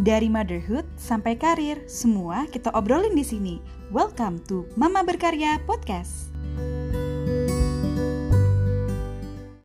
Dari motherhood sampai karir, semua kita obrolin di sini. Welcome to Mama Berkarya Podcast.